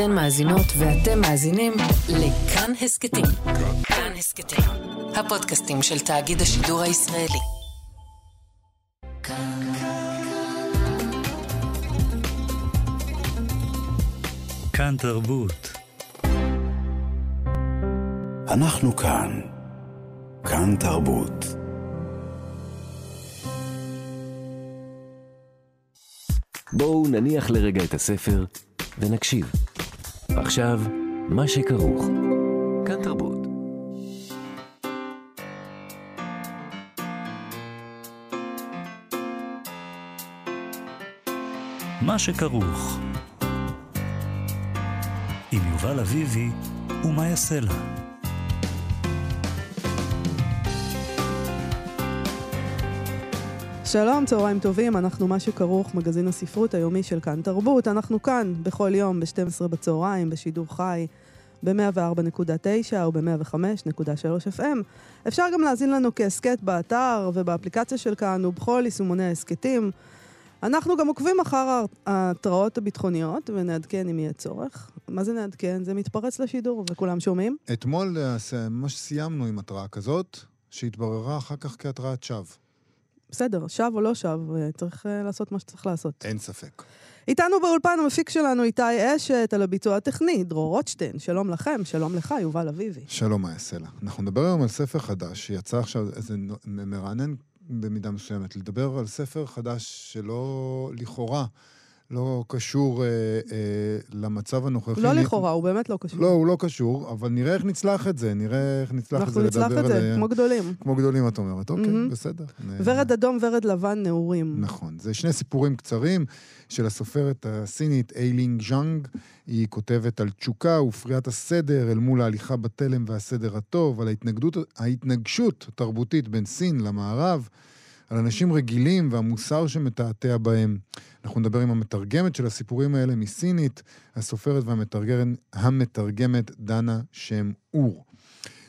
אתן מאזינות ואתם מאזינים לכאן הסכתים. כאן הסכתים, הפודקאסטים של תאגיד השידור הישראלי. כאן תרבות. אנחנו כאן. כאן תרבות. בואו נניח לרגע את הספר ונקשיב. עכשיו, מה שכרוך. כאן תרבות. מה שכרוך. עם יובל אביבי ומה יעשה לה. שלום, צהריים טובים, אנחנו מה שכרוך, מגזין הספרות היומי של כאן תרבות. אנחנו כאן בכל יום ב-12 בצהריים, בשידור חי, ב-104.9 או ב-105.3 FM. אפשר גם להאזין לנו כהסכת באתר ובאפליקציה של כאן ובכל יישומוני ההסכתים. אנחנו גם עוקבים אחר ההתראות הביטחוניות ונעדכן אם יהיה צורך. מה זה נעדכן? זה מתפרץ לשידור וכולם שומעים. אתמול אה, ממש סיימנו עם התראה כזאת, שהתבררה אחר כך כהתראת שווא. בסדר, שב או לא שב, אה, צריך uh, לעשות מה שצריך לעשות. אין ספק. איתנו באולפן המפיק שלנו איתי אשת על הביצוע הטכני, דרור רוטשטיין. שלום לכם, שלום לך, יובל אביבי. שלום, מאיה סלע. אנחנו נדבר היום על ספר חדש שיצא עכשיו, איזה מרענן במידה מסוימת, לדבר על ספר חדש שלא, לכאורה, לא קשור אה, אה, למצב הנוכחי. לא לכאורה, הוא באמת לא קשור. לא, הוא לא קשור, אבל נראה איך נצלח את זה, נראה איך נצלח את זה, לדבר עליהם. אנחנו נצלח את זה, כמו גדולים. כמו גדולים, את אומרת. אוקיי, mm-hmm. בסדר. ורד אדום, ורד לבן, נעורים. נכון. זה שני סיפורים קצרים של הסופרת הסינית איילינג ז'אנג. היא כותבת על תשוקה ופריעת הסדר אל מול ההליכה בתלם והסדר הטוב, על ההתנגשות התרבותית בין סין למערב. על אנשים רגילים והמוסר שמתעתע בהם. אנחנו נדבר עם המתרגמת של הסיפורים האלה מסינית, הסופרת והמתרגמת המתרגמת דנה שם אור.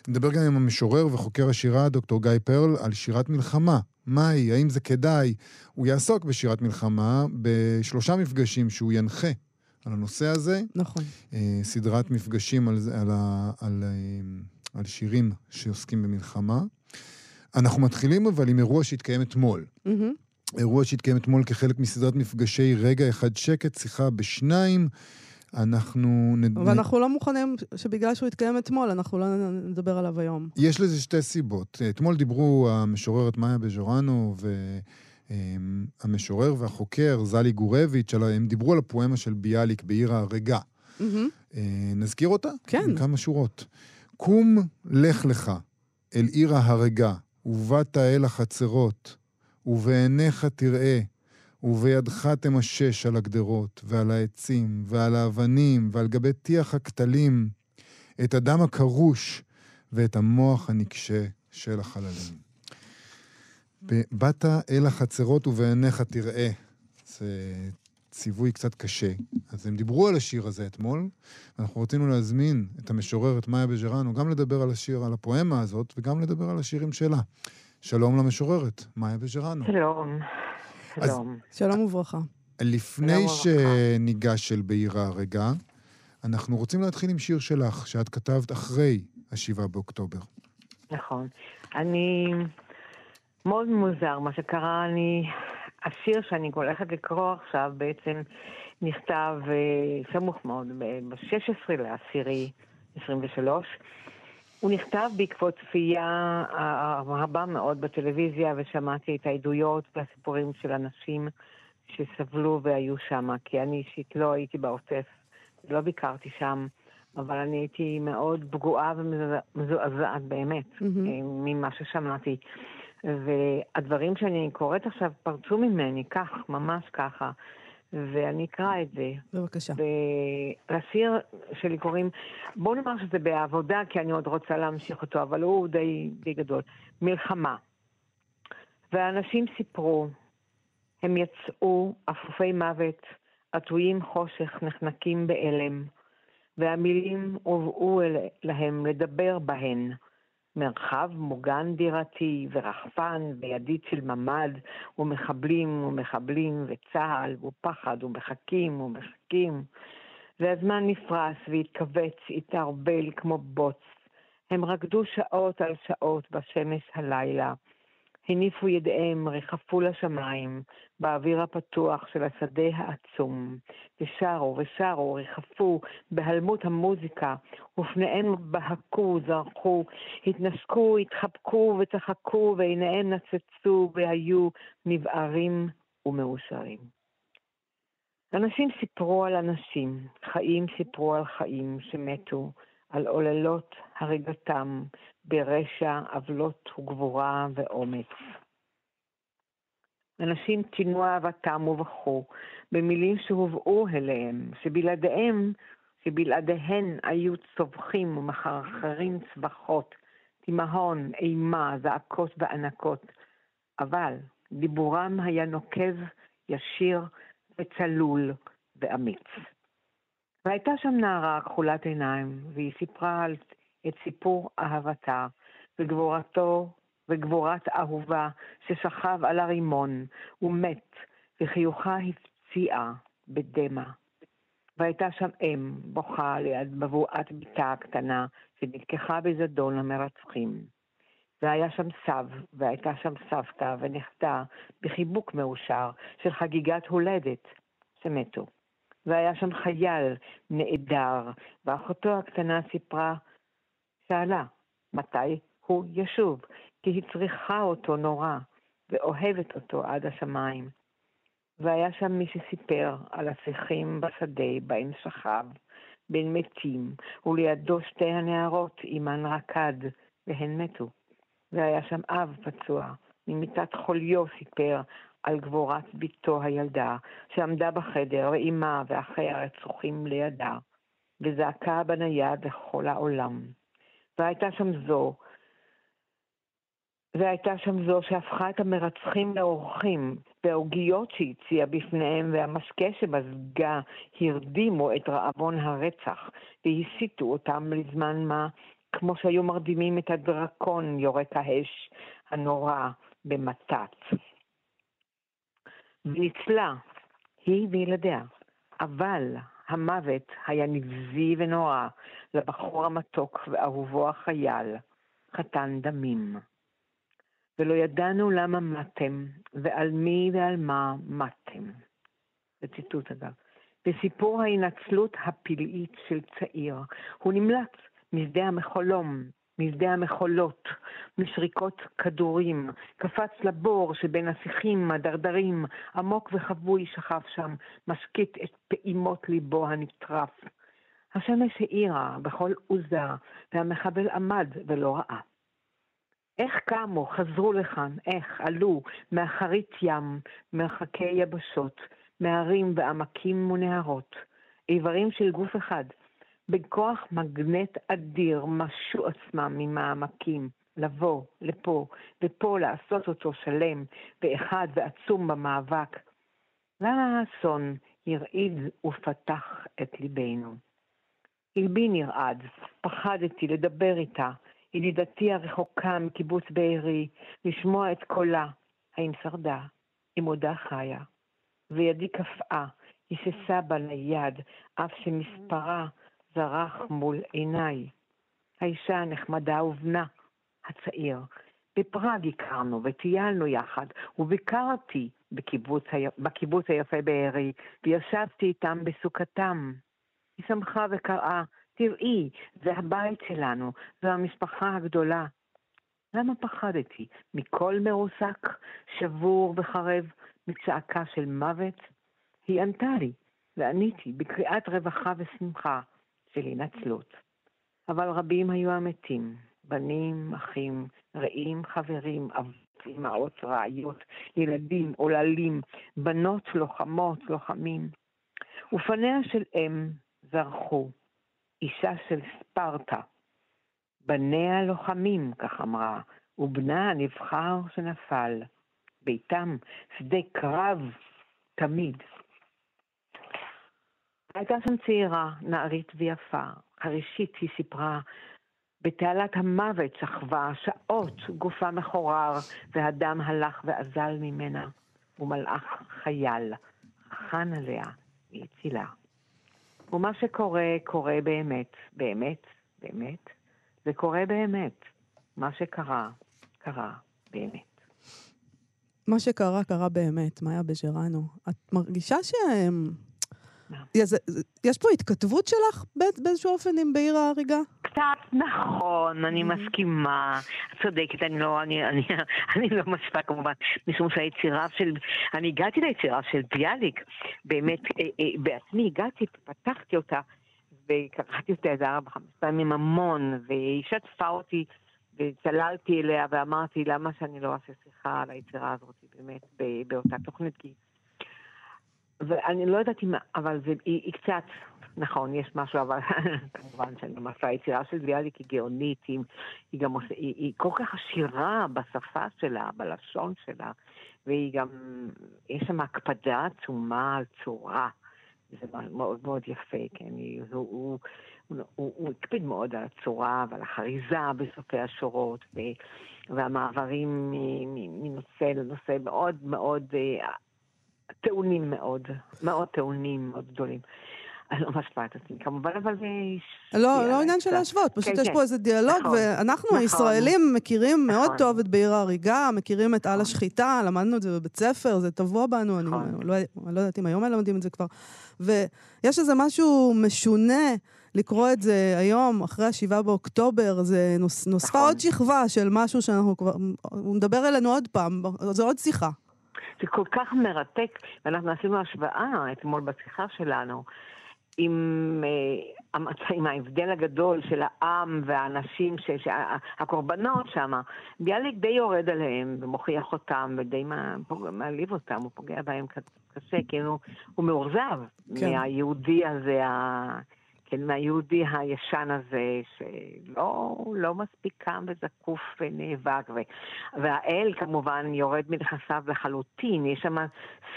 נדבר גם עם המשורר וחוקר השירה דוקטור גיא פרל על שירת מלחמה. מהי? האם זה כדאי? הוא יעסוק בשירת מלחמה בשלושה מפגשים שהוא ינחה על הנושא הזה. נכון. אה, סדרת מפגשים על, על, על, על, אה, על שירים שעוסקים במלחמה. אנחנו מתחילים אבל עם אירוע שהתקיים אתמול. Mm-hmm. אירוע שהתקיים אתמול כחלק מסדרת מפגשי רגע אחד שקט, שיחה בשניים. אנחנו... נד... אבל אנחנו לא מוכנים שבגלל שהוא התקיים אתמול, אנחנו לא נדבר עליו היום. יש לזה שתי סיבות. אתמול דיברו המשוררת מאיה בז'ורנו והמשורר והחוקר זלי גורביץ', הם דיברו על הפואמה של ביאליק בעיר ההרגה. Mm-hmm. נזכיר אותה? כן. כמה שורות. קום לך לך אל עיר ההרגה, ובאת אל החצרות, ובעיניך תראה, ובידך תמשש על הגדרות, ועל העצים, ועל האבנים, ועל גבי טיח הכתלים, את הדם הקרוש, ואת המוח הנקשה של החללים. באת אל החצרות ובעיניך תראה. זה ציווי קצת קשה. אז הם דיברו על השיר הזה אתמול, ואנחנו רצינו להזמין את המשוררת מאיה בז'רנו גם לדבר על השיר, על הפואמה הזאת, וגם לדבר על השירים שלה. שלום למשוררת, מאיה בז'רנו. שלום. שלום. שלום וברכה. לפני שניגש אל בעיר הרגע, אנחנו רוצים להתחיל עם שיר שלך, שאת כתבת אחרי השבעה באוקטובר. נכון. אני... מאוד מוזר מה שקרה, אני השיר שאני הולכת לקרוא עכשיו בעצם נכתב uh, סמוך מאוד, ב-16 לעשירי 23. הוא נכתב בעקבות צפייה רבה מאוד בטלוויזיה, ושמעתי את העדויות והסיפורים של אנשים שסבלו והיו שם, כי אני אישית לא הייתי בעוטף, לא ביקרתי שם, אבל אני הייתי מאוד פגועה ומזועזעת באמת mm-hmm. ממה ששמעתי. והדברים שאני קוראת עכשיו פרצו ממני, כך, ממש ככה. ואני אקרא את זה. בבקשה. ולשיר שלי קוראים, בואו נאמר שזה בעבודה, כי אני עוד רוצה להמשיך אותו, אבל הוא די, די גדול. מלחמה. ואנשים סיפרו, הם יצאו אפופי מוות, עטויים חושך, נחנקים בהלם, והמילים הובאו להם לדבר בהן. מרחב מוגן דירתי ורחפן וידית של ממ"ד ומחבלים ומחבלים וצה"ל ופחד ומחכים ומחכים והזמן נפרס והתכווץ, התערבל כמו בוץ. הם רקדו שעות על שעות בשמש הלילה. הניפו ידיהם, ריחפו לשמיים, באוויר הפתוח של השדה העצום, ושרו ושרו, ריחפו בהלמות המוזיקה, ופניהם בהקו, זרחו, התנשקו, התחבקו וצחקו, ועיניהם נצצו והיו נבערים ומאושרים. אנשים סיפרו על אנשים, חיים סיפרו על חיים שמתו, על עוללות הריגתם ברשע, עוולות וגבורה ואומץ. אנשים טינו אהבתם ובכו במילים שהובאו אליהם, שבלעדיהם, שבלעדיהן היו צווחים ומחרחרים צווחות, תימהון, אימה, זעקות וענקות. אבל דיבורם היה נוקב, ישיר וצלול ואמיץ. והייתה שם נערה כחולת עיניים, והיא סיפרה על, את סיפור אהבתה וגבורתו וגבורת אהובה ששכב על הרימון ומת, וחיוכה הפציעה בדמע. והייתה שם אם בוכה ליד בבואת בתה הקטנה שנלקחה בזדון למרצחים. והיה שם סב, והייתה שם סבתא ונכדה בחיבוק מאושר של חגיגת הולדת שמתו. והיה שם חייל נעדר, ואחותו הקטנה סיפרה, שאלה, מתי הוא ישוב? כי היא צריכה אותו נורא, ואוהבת אותו עד השמיים. והיה שם מי שסיפר על השיחים בשדה בהם שכב, בין מתים, ולידו שתי הנערות עמן רקד, והן מתו. והיה שם אב פצוע, ממיטת חוליו סיפר על גבורת בתו הילדה, שעמדה בחדר, ואימה ואחיה רצוחים לידה, וזעקה בנייד לכל העולם. והייתה שם זו, והייתה שם זו שהפכה את המרצחים לאורחים, והעוגיות שהציעה בפניהם והמשקה שמזגה הרדימו את רעבון הרצח, והסיתו אותם לזמן מה, כמו שהיו מרדימים את הדרקון יורק האש הנורא במתת. וניצלה, היא וילדיה. אבל המוות היה נבזי ונורא לבחור המתוק ואהובו החייל, חתן דמים. ולא ידענו למה מתם, ועל מי ועל מה מתם. זה ציטוט אגב. בסיפור ההינצלות הפלאית של צעיר, הוא נמלט משדה המחולום, משדה המחולות, משריקות כדורים, קפץ לבור שבין השיחים הדרדרים, עמוק וחבוי שכב שם, משקיט את פעימות ליבו הנטרף. השמש האירה בכל עוזה, והמחבל עמד ולא ראה. איך קמו, חזרו לכאן, איך עלו מאחרית ים, מרחקי יבשות, מהרים ועמקים ונהרות, איברים של גוף אחד, בכוח מגנט אדיר משו עצמם ממעמקים, לבוא לפה, ופה לעשות אותו שלם, ואחד ועצום במאבק. למה האסון הרעיד ופתח את ליבנו? לבי נרעד, פחדתי לדבר איתה, ידידתי הרחוקה מקיבוץ בארי, לשמוע את קולה, האם שרדה, אם עודה חיה. וידי קפאה, היססה בנייד, אף שמספרה זרח מול עיניי. האישה הנחמדה ובנה הצעיר. בפראג הכרנו וטיילנו יחד, וביקרתי בקיבוץ, בקיבוץ היפה בארי, וישבתי איתם בסוכתם. היא שמחה וקראה, תראי, זה הבית שלנו, זו המשפחה הגדולה. למה פחדתי? מכל מרוסק, שבור וחרב, מצעקה של מוות? היא ענתה לי, ועניתי בקריאת רווחה ושמחה. של הינצלות. אבל רבים היו המתים, בנים, אחים, רעים, חברים, אבות, אמהות, רעיות, ילדים, עוללים, בנות, לוחמות, לוחמים. ופניה של אם זרחו, אישה של ספרטה. בניה לוחמים, כך אמרה, ובנה הנבחר שנפל. ביתם שדה קרב תמיד. הייתה שם צעירה, נערית ויפה. חרישית, היא סיפרה, בתעלת המוות שכבה שעות גופה מחורר, והדם הלך ואזל ממנה, ומלאך חייל חן עליה והצילה. ומה שקורה, קורה באמת, באמת, באמת. זה קורה באמת. מה שקרה, קרה באמת. מה שקרה, קרה באמת, מאיה בג'רנו. את מרגישה ש... יש, פה התכתבות שלך בא- באיזשהו אופן עם בעיר ההריגה? קצת נכון, אני Mhm. מסכימה. את צודקת, אני לא, אני, אני, אני לא משווה כמובן, משום שהיצירה של, אני הגעתי ליצירה של ביאליק, באמת, אה, אה, בעצמי הגעתי, פתחתי אותה, וקראתי אותה איזה ארבע, חמש פעמים המון, והיא שתפה אותי, וצללתי אליה, ואמרתי, למה שאני לא אעשה שיחה על היצירה הזאת, באמת, באותה תוכנית, כי... ואני לא יודעת אם, אבל זה, היא, היא קצת, נכון, יש משהו, אבל כמובן משווה, היצירה של ביאליק היא גאונית, היא, היא גם עושה, היא, היא כל כך עשירה בשפה שלה, בלשון שלה, והיא גם, יש שם הקפדה עצומה על צורה. זה מאוד מאוד יפה, כן, היא, הוא, הוא, הוא, הוא, הוא הקפיד מאוד על הצורה ועל החריזה בסופי השורות, ו, והמעברים מנושא לנושא מאוד מאוד אה, טעונים מאוד, מאוד טעונים, מאוד גדולים. אני לא משווה את עצמי, כמובן, אבל זה... לא, לא עניין של להשוות, פשוט כן, יש כן. פה איזה דיאלוג, נכון, ואנחנו נכון. הישראלים מכירים מאוד נכון. טוב את בעיר ההריגה, מכירים את על. השחיטה, למדנו את זה בבית ספר, זה טבוע בנו, אני. לא אני לא יודעת אם היום מלמדים את זה כבר. ויש איזה משהו משונה לקרוא את זה היום, אחרי השבעה באוקטובר, זה נוס- נוספה נכון. עוד שכבה של משהו שאנחנו כבר, הוא מדבר אלינו עוד פעם, זו עוד שיחה. זה כל כך מרתק, ואנחנו עשינו השוואה אתמול בשיחה שלנו עם, אה, עם ההבדל הגדול של העם והאנשים, ש- הקורבנות שם. ביאליק די יורד עליהם ומוכיח אותם ודי מעליב אותם, הוא פוגע בהם קשה, כי הוא, הוא מאוכזב כן. מהיהודי הזה, ה... כן, מהיהודי הישן הזה, שלא לא מספיק קם וזקוף ונאבק. ו... והאל כמובן יורד מנכסיו לחלוטין, יש שם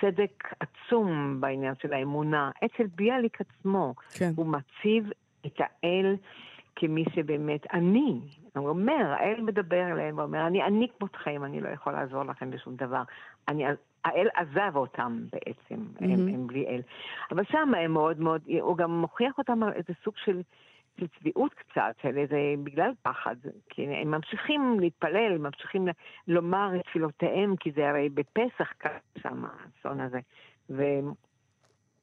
סדק עצום בעניין של האמונה. אצל ביאליק עצמו, כן. הוא מציב את האל כמי שבאמת, אני, הוא אומר, האל מדבר אליהם ואומר, אני אני כמותכם, אני לא יכול לעזור לכם בשום דבר. אני, האל עזב אותם בעצם, הם, מהמם. הם בלי אל. אבל שם הם מאוד מאוד, הוא גם מוכיח אותם על איזה סוג של... של צביעות קצת, של איזה, בגלל פחד, כי הם ממשיכים להתפלל, ממשיכים ל- לומר את תפילותיהם, כי זה הרי בפסח קרה שם האסון הזה. ו...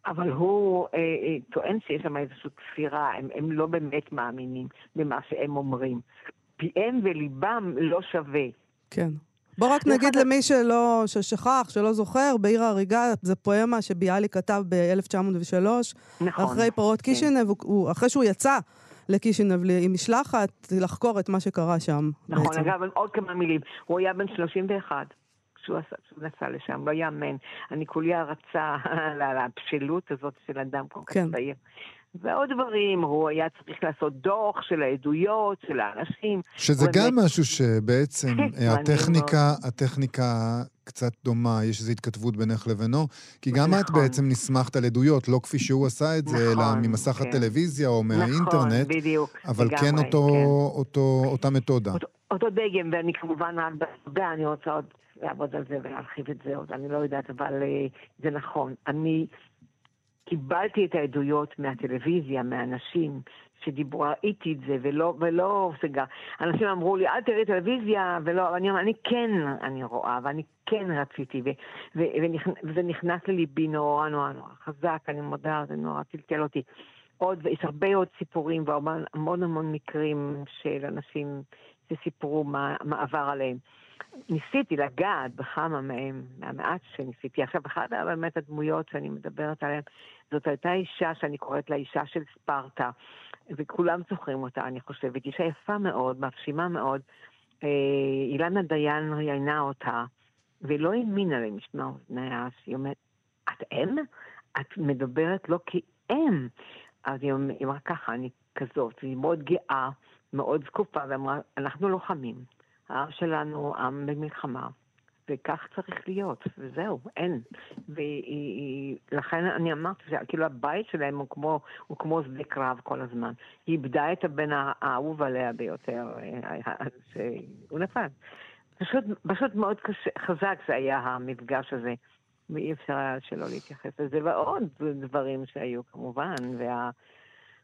אבל הוא אה, אה, טוען שיש שם איזושהי כפירה, הם, הם לא באמת מאמינים במה שהם אומרים. פיהם וליבם לא שווה. כן. בוא רק נגיד למי שלא, ששכח, שלא זוכר, בעיר ההריגה זה פואמה שביאליק כתב ב-1903, נכון. אחרי פרעות כן. קישינב, הוא- אחרי שהוא יצא לקישינב עם משלחת לחקור את מה שקרה שם. נכון, בעצם. אגב, עוד כמה מילים. הוא היה בן 31 כשהוא עשה- כשהוא נסע לשם, לא יאמן. אני כולי הערצה על הבשלות הזאת של אדם כל כך כן. ועוד דברים, הוא היה צריך לעשות דוח של העדויות, של האנשים. שזה גם באמת- משהו שבעצם אה, מעניין הטכניקה, הטכניקה קצת דומה, יש איזו התכתבות בינך לבינו, כי גם את נכון. בעצם נסמכת על עדויות, לא כפי שהוא עשה את זה, אלא נכון, ממסך כן. הטלוויזיה או נכון, מהאינטרנט, בדיוק. אבל כן אותו, כן. אותו, אותה מתודה. אותו, אותו דגם, ואני כמובן בעבודה, אני רוצה עוד לעבוד על זה ולהרחיב את זה עוד, אני לא יודעת, אבל אה, זה נכון. אני קיבלתי את העדויות מהטלוויזיה, מאנשים שדיברו, ראיתי את זה, ולא, ולא סגר. אנשים אמרו לי, אל תראי טלוויזיה, ולא, אני אומר, אני כן, אני רואה, ואני כן רציתי, ו, ו, ונכ- וזה נכנס לליבי נורא נורא נורא חזק, אני מודה, זה נורא טלטל אותי. עוד, יש הרבה עוד סיפורים והמון המון, המון מקרים של אנשים שסיפרו מה, מה עבר עליהם. ניסיתי לגעת בכמה מהם, מהמעט שניסיתי. עכשיו, אחת באמת הדמויות שאני מדברת עליהן, זאת הייתה אישה שאני קוראת לה אישה של ספרטה, וכולם זוכרים אותה, אני חושבת. אישה יפה מאוד, מרשימה מאוד. אה, אילנה דיין ראיינה אותה, ולא האמינה למשמע אוזניה, שהיא אומרת, את אם? את מדברת לא כאם. אז היא אומ- היא אמרה ככה, אני כזאת, והיא מאוד גאה, מאוד זקופה, ואמרה, אנחנו לוחמים. העם שלנו עם במלחמה, וכך צריך להיות, וזהו, אין. ולכן אני אמרתי, כאילו הבית שלהם הוא כמו, הוא כמו שדה קרב כל הזמן. היא איבדה את הבן האהוב עליה ביותר, אה, שהוא נפל. פשוט, פשוט מאוד קשה, חזק זה היה המפגש הזה. ואי אפשר היה שלא להתייחס לזה, ועוד דברים שהיו כמובן, וה...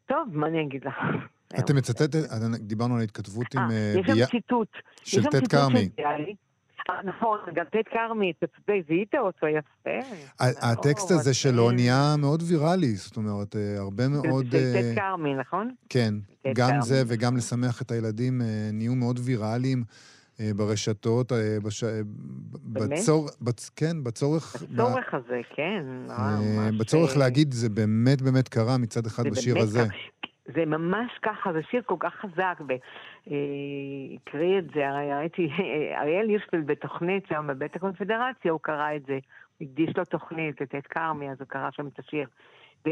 טוב, מה אני אגיד לך? אתם מצטטת, דיברנו על התכתבות עם אה, יש ביה... שם ציטוט. של יש ציטוט כרמי. אה, נכון, גם טד כרמי, זיהית אותו יפה. ה- הטקסט הזה שלו. נהיה מאוד ויראלי, זאת אומרת, אה, הרבה מאוד... של אה, טד כרמי, נכון? כן, גם. זה וגם לשמח את הילדים אה, נהיו מאוד ויראליים אה, ברשתות, אה, בש- אה? בצור... בצ- כן, בצורך... ב- הצורך הזה, כן. אה, בצורך אה, להגיד, זה באמת באמת קרה מצד אחד בשיר באמת הזה. זה ממש ככה, זה שיר כל כך חזק, והקריא את זה, הרי ראיתי, אריאל יושפלד בתוכנית שם בבית הקונפדרציה, הוא קרא את זה, הוא הקדיש לו תוכנית, את את כרמי, אז הוא קרא שם את השיר.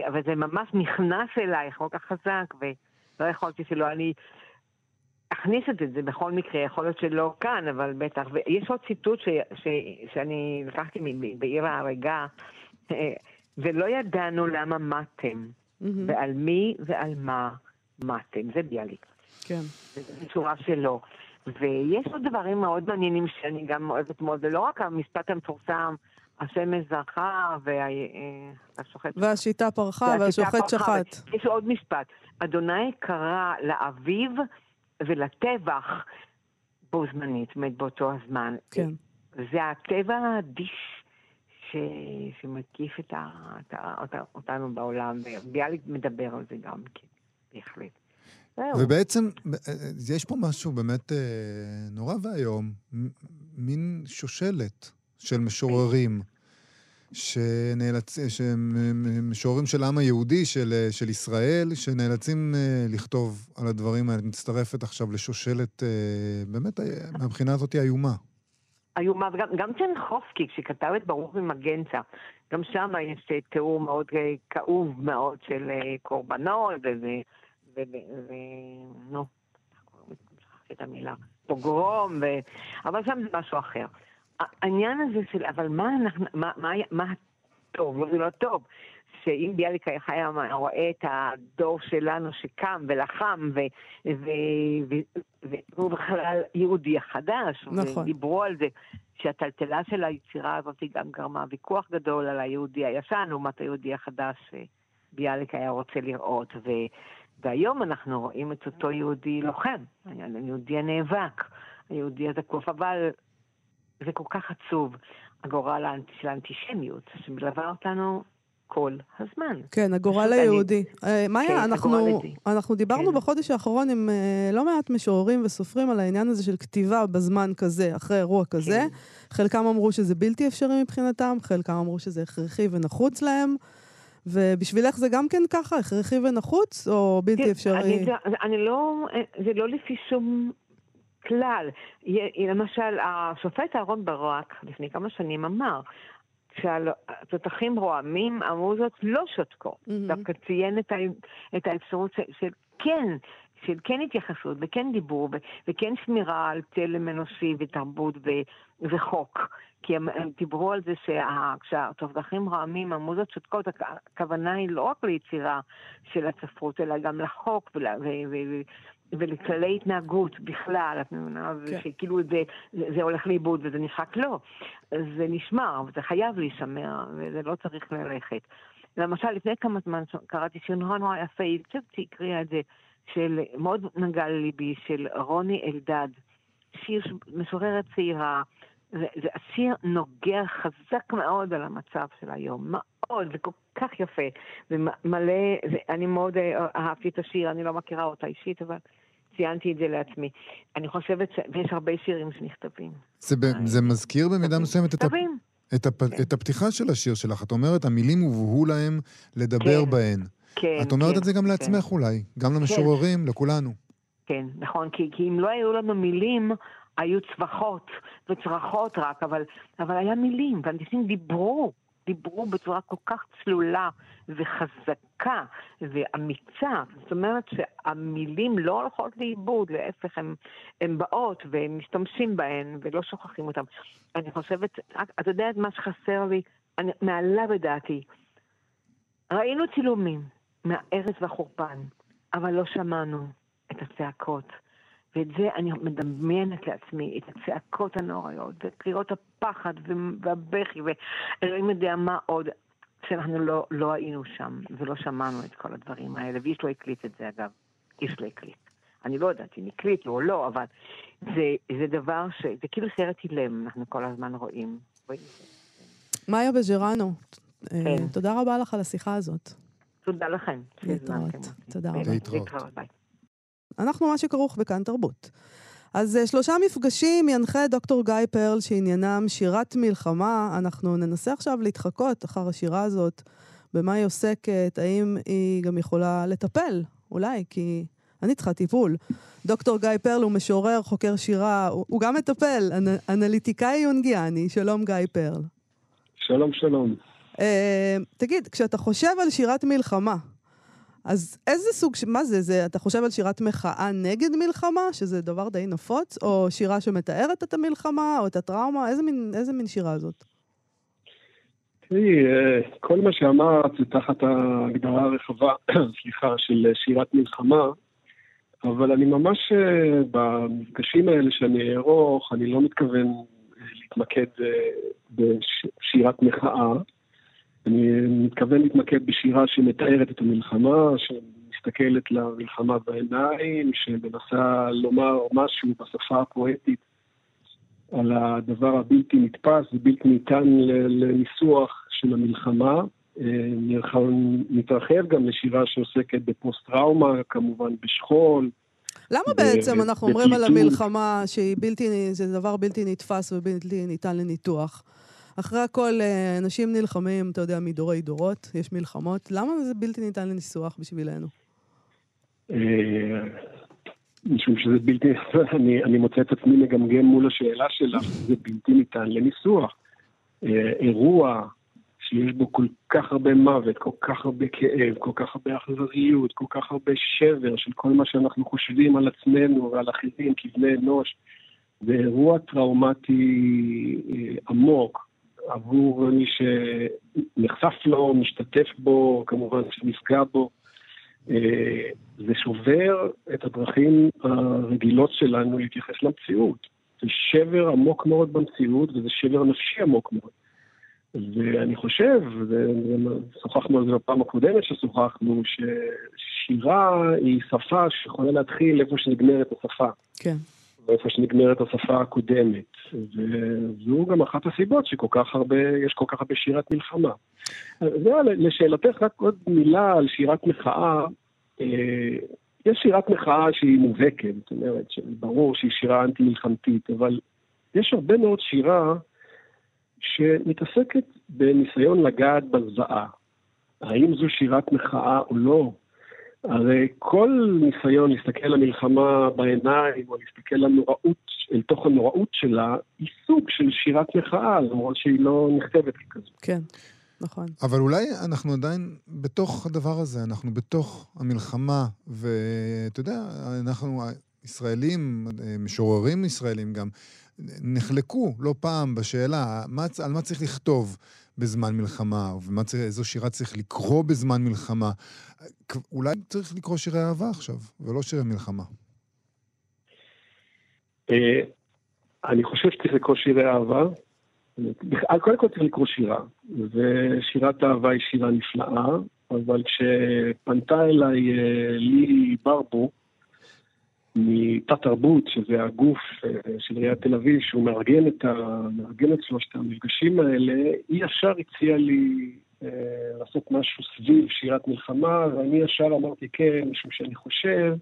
אבל זה ממש נכנס אלייך כל כך חזק, ולא יכולתי שלא אני אכניס את זה בכל מקרה, יכול להיות שלא כאן, אבל בטח. ויש עוד ציטוט ש, ש, שאני לקחתי מ- בעיר ההרגה, אה, ולא ידענו למה מתם. ועל מי ועל מה מתם. זה ביאליק. כן. זו צורה שלו. ויש עוד דברים מאוד מעניינים שאני גם אוהבת מאוד, זה לא רק המשפט המפורסם, השמש זרחה והשוחט... והשיטה פרחה והשוחט שחט. יש עוד משפט. אדוני קרא לאביב ולטבח בו זמנית, זאת אומרת באותו הזמן. כן. זה הטבע האדיש ש... שמקיף את ה... את ה... אות... אותנו בעולם, וביאליק מדבר על זה גם, כן, בהחלט. ובעצם, אה, יש פה משהו באמת אה, נורא ואיום, מין שושלת של משוררים, שנאלצ... משוררים של העם היהודי, של, אה, של ישראל, שנאלצים אה, לכתוב על הדברים האלה. מצטרפת עכשיו לשושלת, אה, באמת, אה, מהבחינה הזאת איומה. איומה, וגם גם צ'רניחובסקי, כשכתב את ברוך ממגנצה, גם שם יש אה, תיאור מאוד אה, כאוב מאוד של אה, קורבנות, ו... ו... ו... נו, את המילה, פוגרום, ו... אבל שם זה משהו אחר. העניין הזה של, אבל מה אנחנו, מה, מה, מה הטוב? לא, זה לא טוב. שאם ביאליק היה רואה את הדור שלנו שקם ולחם, והוא בכלל יהודי החדש, נכון. ודיברו על זה, שהטלטלה של היצירה הזאת גם גרמה ויכוח גדול על היהודי הישן לעומת היהודי החדש שביאליק היה רוצה לראות. ו- והיום אנחנו רואים את אותו יהודי לוחם, היהודי הנאבק, היהודי הזקוף, אבל זה כל כך עצוב, הגורל של האנטישמיות, שמלווה אותנו כל הזמן. כן, הגורל פשוט אני- היהודי. אה, מאיה, כן, אנחנו, היהודי. דיברנו כן. בחודש האחרון עם אה, לא מעט משוררים וסופרים על העניין הזה של כתיבה בזמן כזה, אחרי אירוע כזה. כן. חלקם אמרו שזה בלתי אפשרי מבחינתם, חלקם אמרו שזה הכרחי ונחוץ להם. ובשבילך זה גם כן ככה, הכרחי ונחוץ, או בלתי אפשרי? אני, לא, זה לא לפי שום כלל. למשל, השופט אהרן ברק לפני כמה שנים אמר, כשהתותחים רועמים, המוזות לא שותקות. מהמם. דווקא ציין את, ה, את האפשרות של, של כן, של כן התייחסות וכן דיבור ו, וכן שמירה על צלם אנושי ותרבות ו, וחוק. כי הם, הם דיברו על זה שכשהתותחים רועמים, המוזות שותקות, הכ- הכוונה היא לא רק ליצירה של הספרות, אלא גם לחוק ול, ו, ו, ו, ולכללי התנהגות בכלל, את מבינה? כן. שכאילו זה, זה, זה הולך לאיבוד וזה נשחק, לא. זה נשמר, וזה חייב להישמר, וזה לא צריך ללכת. למשל, לפני כמה זמן קראתי שיר נורא נורא יפה, היא חושבת שהיא הקריאה את זה, של, מאוד נגע לליבי, של רוני אלדד. שיר משוררת צעירה. זה, זה השיר נוגע חזק מאוד על המצב של היום, מאוד, זה כל כך יפה, ומלא, זה, אני מאוד אה, אהבתי את השיר, אני לא מכירה אותה אישית, אבל ציינתי את זה לעצמי. אני חושבת. ויש הרבה שירים שנכתבים. זה, ב- זה מזכיר במידה מסוימת את, ה, נכתבים, את, הפ, כן. את הפתיחה של השיר שלך. את אומרת, המילים הובהו להם לדבר כן. בהן. כן. את אומרת כן, את זה גם כן. לעצמך אולי, גם למשוררים, לכולנו. כן, נכון, כי, כי אם לא היו לנו מילים, היו צווחות וצרחות רק, אבל, אבל היה מילים, ואנשים דיברו, דיברו בצורה כל כך צלולה וחזקה ואמיצה. זאת אומרת שהמילים לא הולכות לאיבוד, להפך, הן באות והם משתמשים בהן ולא שוכחים אותן. אני חושבת, את מה שחסר לי? אני, מעלה בדעתי. ראינו צילומים מהארץ והחורבן, אבל לא שמענו את הצעקות ואת זה אני מדמיינת לעצמי, את הצעקות הנוראיות, ואת קריאות הפחד והבכי, ואלוהים יודע מה עוד, שאנחנו לא, לא היינו שם, ולא שמענו את כל הדברים האלה, ואיש לא הקליט את זה אגב, איש לא הקליט. אני לא יודעת אם הקליטו או לא, אבל זה, זה דבר ש... זה כאילו סרט אילם, אנחנו כל הזמן רואים. מאיה בג'רנו, כן. אה, תודה רבה לך על השיחה הזאת. תודה לכם. להתראות. תודה רבה. להתראות. אנחנו מה שכרוך בכאן תרבות. אז אה, שלושה מפגשים ינחה דוקטור גיא פרל שעניינם שירת מלחמה. אנחנו ננסה עכשיו להתחקות אחר השירה הזאת, במה היא עוסקת, האם היא גם יכולה לטפל, אולי, כי אני צריכה טיפול. דוקטור גיא פרל הוא משורר, חוקר שירה, הוא, הוא גם מטפל, אנ, אנליטיקאי יונגיאני. שלום גיא פרל. שלום, שלום. אה, תגיד, כשאתה חושב על שירת מלחמה, אז איזה סוג, מה זה, זה, אתה חושב על שירת מחאה נגד מלחמה, שזה דבר די נפוץ, או שירה שמתארת את המלחמה, או את הטראומה? איזה מין, איזה מין שירה זאת? תראי, אה, כל מה שאמרת זה תחת ההגדרה הרחבה, סליחה, של שירת מלחמה, אבל אני ממש, אה, במפגשים האלה שאני אערוך, אני לא מתכוון אה, להתמקד בשירת מחאה, אני מתכוון להתמקד בשירה שמתארת את המלחמה, שמסתכלת למלחמה בעיניים, שמנסה לומר משהו בשפה הפואטית על הדבר הבלתי נתפס ובלתי ניתן לניסוח של המלחמה. אה, נתרחב גם לשירה שעוסקת בפוסט-טראומה, כמובן בשכול. למה בעצם אנחנו אומרים על. המלחמה שהיא בלתי, זה דבר בלתי נתפס ובלתי ניתן לניתוח? אחרי הכל, אה, אנשים נלחמים, אתה יודע, מדורי דורות, יש מלחמות. למה זה בלתי ניתן לניסוח בשבילנו? אה, משום שזה בלתי, אני, אני מוצא את עצמי מגמגם מול השאלה שלך, זה בלתי ניתן לניסוח. אה, אירוע שיש בו כל כך הרבה מוות, כל כך הרבה כאב, כל כך הרבה אכזריות, כל כך הרבה שבר של כל מה שאנחנו חושבים על עצמנו ועל אחרים כבני אנוש, זה אירוע טראומטי עמוק עבור מי שנחשף לו, משתתף בו, כמובן שנפגע בו. אה, זה שובר את הדרכים הרגילות שלנו להתייחס למציאות. זה שבר עמוק מאוד במציאות, וזה שבר נפשי עמוק מאוד. ואני חושב, ושוחחנו על זה בפעם הקודמת ששוחחנו, ששירה היא שפה שיכולה להתחיל איפה שנגמרת השפה. כן. ואיפה שנגמרת השפה הקודמת. וזו גם אחת הסיבות שכל כך הרבה, יש כל כך הרבה שירת מלחמה. זה לשאלתך רק עוד מילה על שירת מחאה. אה, יש שירת מחאה שהיא מובהקת, זאת אומרת, ברור שהיא שירה אנטי-מלחמתית, אבל יש הרבה מאוד שירה שמתעסקת בניסיון לגעת בזוועה. האם זו שירת מחאה או לא? הרי כל ניסיון להסתכל למלחמה בעיניים, או להסתכל לנוראות, אל תוך הנוראות שלה, היא סוג של שירת מחאה, למרות שהיא לא נכתבת ככזו. כן, נכון. אבל אולי אנחנו עדיין בתוך הדבר הזה, אנחנו בתוך המלחמה, ואתה יודע, אנחנו ישראלים, משוררים ישראלים גם, נחלקו לא פעם בשאלה מה, על מה צריך לכתוב בזמן מלחמה, ואיזו שירה צריך לקרוא בזמן מלחמה. אולי צריך לקרוא שירי אהבה עכשיו, ולא שירי מלחמה. אני חושב שצריך לקרוא שירי אהבה. קודם כל צריך לקרוא שירה, ושירת אהבה היא שירה נפלאה, אבל כשפנתה אליי לי ברבו, מתת תרבות, שזה הגוף של עיריית תל אביב, שהוא מארגן את, ה... מארגן את שלושת המפגשים האלה, היא ישר הציעה לי אה, לעשות משהו סביב שירת מלחמה, ואני ישר אמרתי כן, משום שאני חושב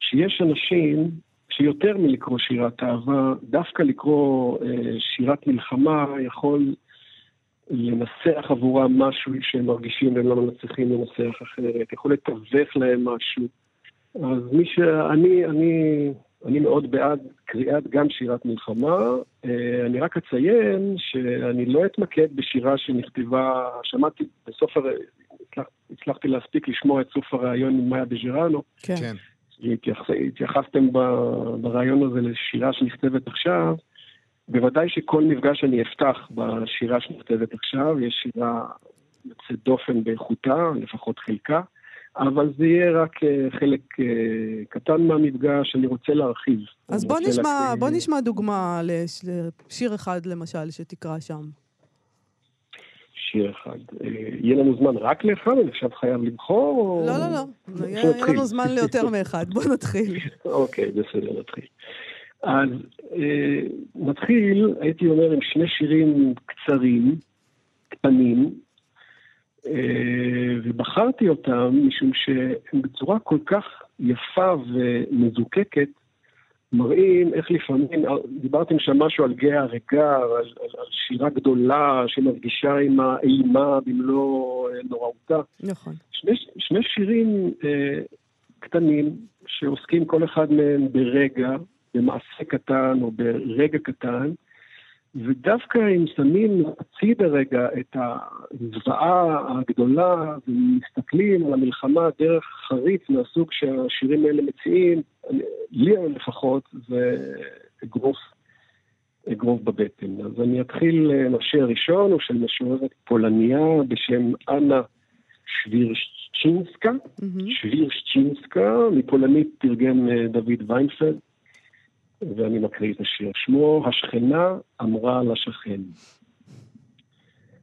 שיש אנשים שיותר מלקרוא שירת אהבה, דווקא לקרוא אה, שירת מלחמה יכול לנסח עבורם משהו שהם מרגישים והם לא מצליחים לנסח אחרת, יכול לתווך להם משהו. אז מי שאני, אני, אני מאוד בעד קריאת גם שירת מלחמה. אני רק אציין שאני לא אתמקד בשירה שנכתבה, שמעתי בסוף, הר... הצלחתי להספיק לשמוע את סוף הריאיון עם מאיה בז'רנו. כן. כן. התייחס, התייחסתם בריאיון הזה לשירה שנכתבת עכשיו. בוודאי שכל מפגש אני אפתח בשירה שנכתבת עכשיו, יש שירה יוצאת דופן באיכותה, לפחות חלקה. אבל זה יהיה רק אה, חלק אה, קטן מהמפגש, אני רוצה להרחיב. אז בוא נשמע, להקריא- בוא נשמע דוגמה לש- לשיר אחד, למשל, שתקרא שם. שיר אחד. אה, יהיה לנו זמן רק לאחד, אני עכשיו חייב לבחור? או- לא, לא, לא. יהיה יהיה. לנו זמן ליותר מאחד. בוא נתחיל. אוקיי, בסדר, נתחיל. אז אה, נתחיל, הייתי אומר, עם שני שירים קצרים, קטנים, ובחרתי אותם משום שהם בצורה כל כך יפה ומזוקקת, מראים איך לפעמים, דיברתם שם משהו על גיא הרגר, על, על, על שירה גדולה שמרגישה עם האימה במלוא אה, נוראותה. נכון. שני, שני שירים אה, קטנים שעוסקים כל אחד מהם ברגע, במעשה קטן או ברגע קטן, ודווקא אם שמים הצידה רגע את הזוועה הגדולה ומסתכלים על המלחמה דרך חריף מהסוג שהשירים האלה מציעים, לי לפחות זה אגרוף, אגרוף בבטן. אז אני אתחיל, אה, השיר הראשון הוא של משוררת פולניה בשם אנה שווירשצ'ינסקה, מהמם. שווירשצ'ינסקה, מפולנית תרגם אה, דוד ויינפלד, ואני מקריא את השיר. שמו השכנה אמרה לשכן.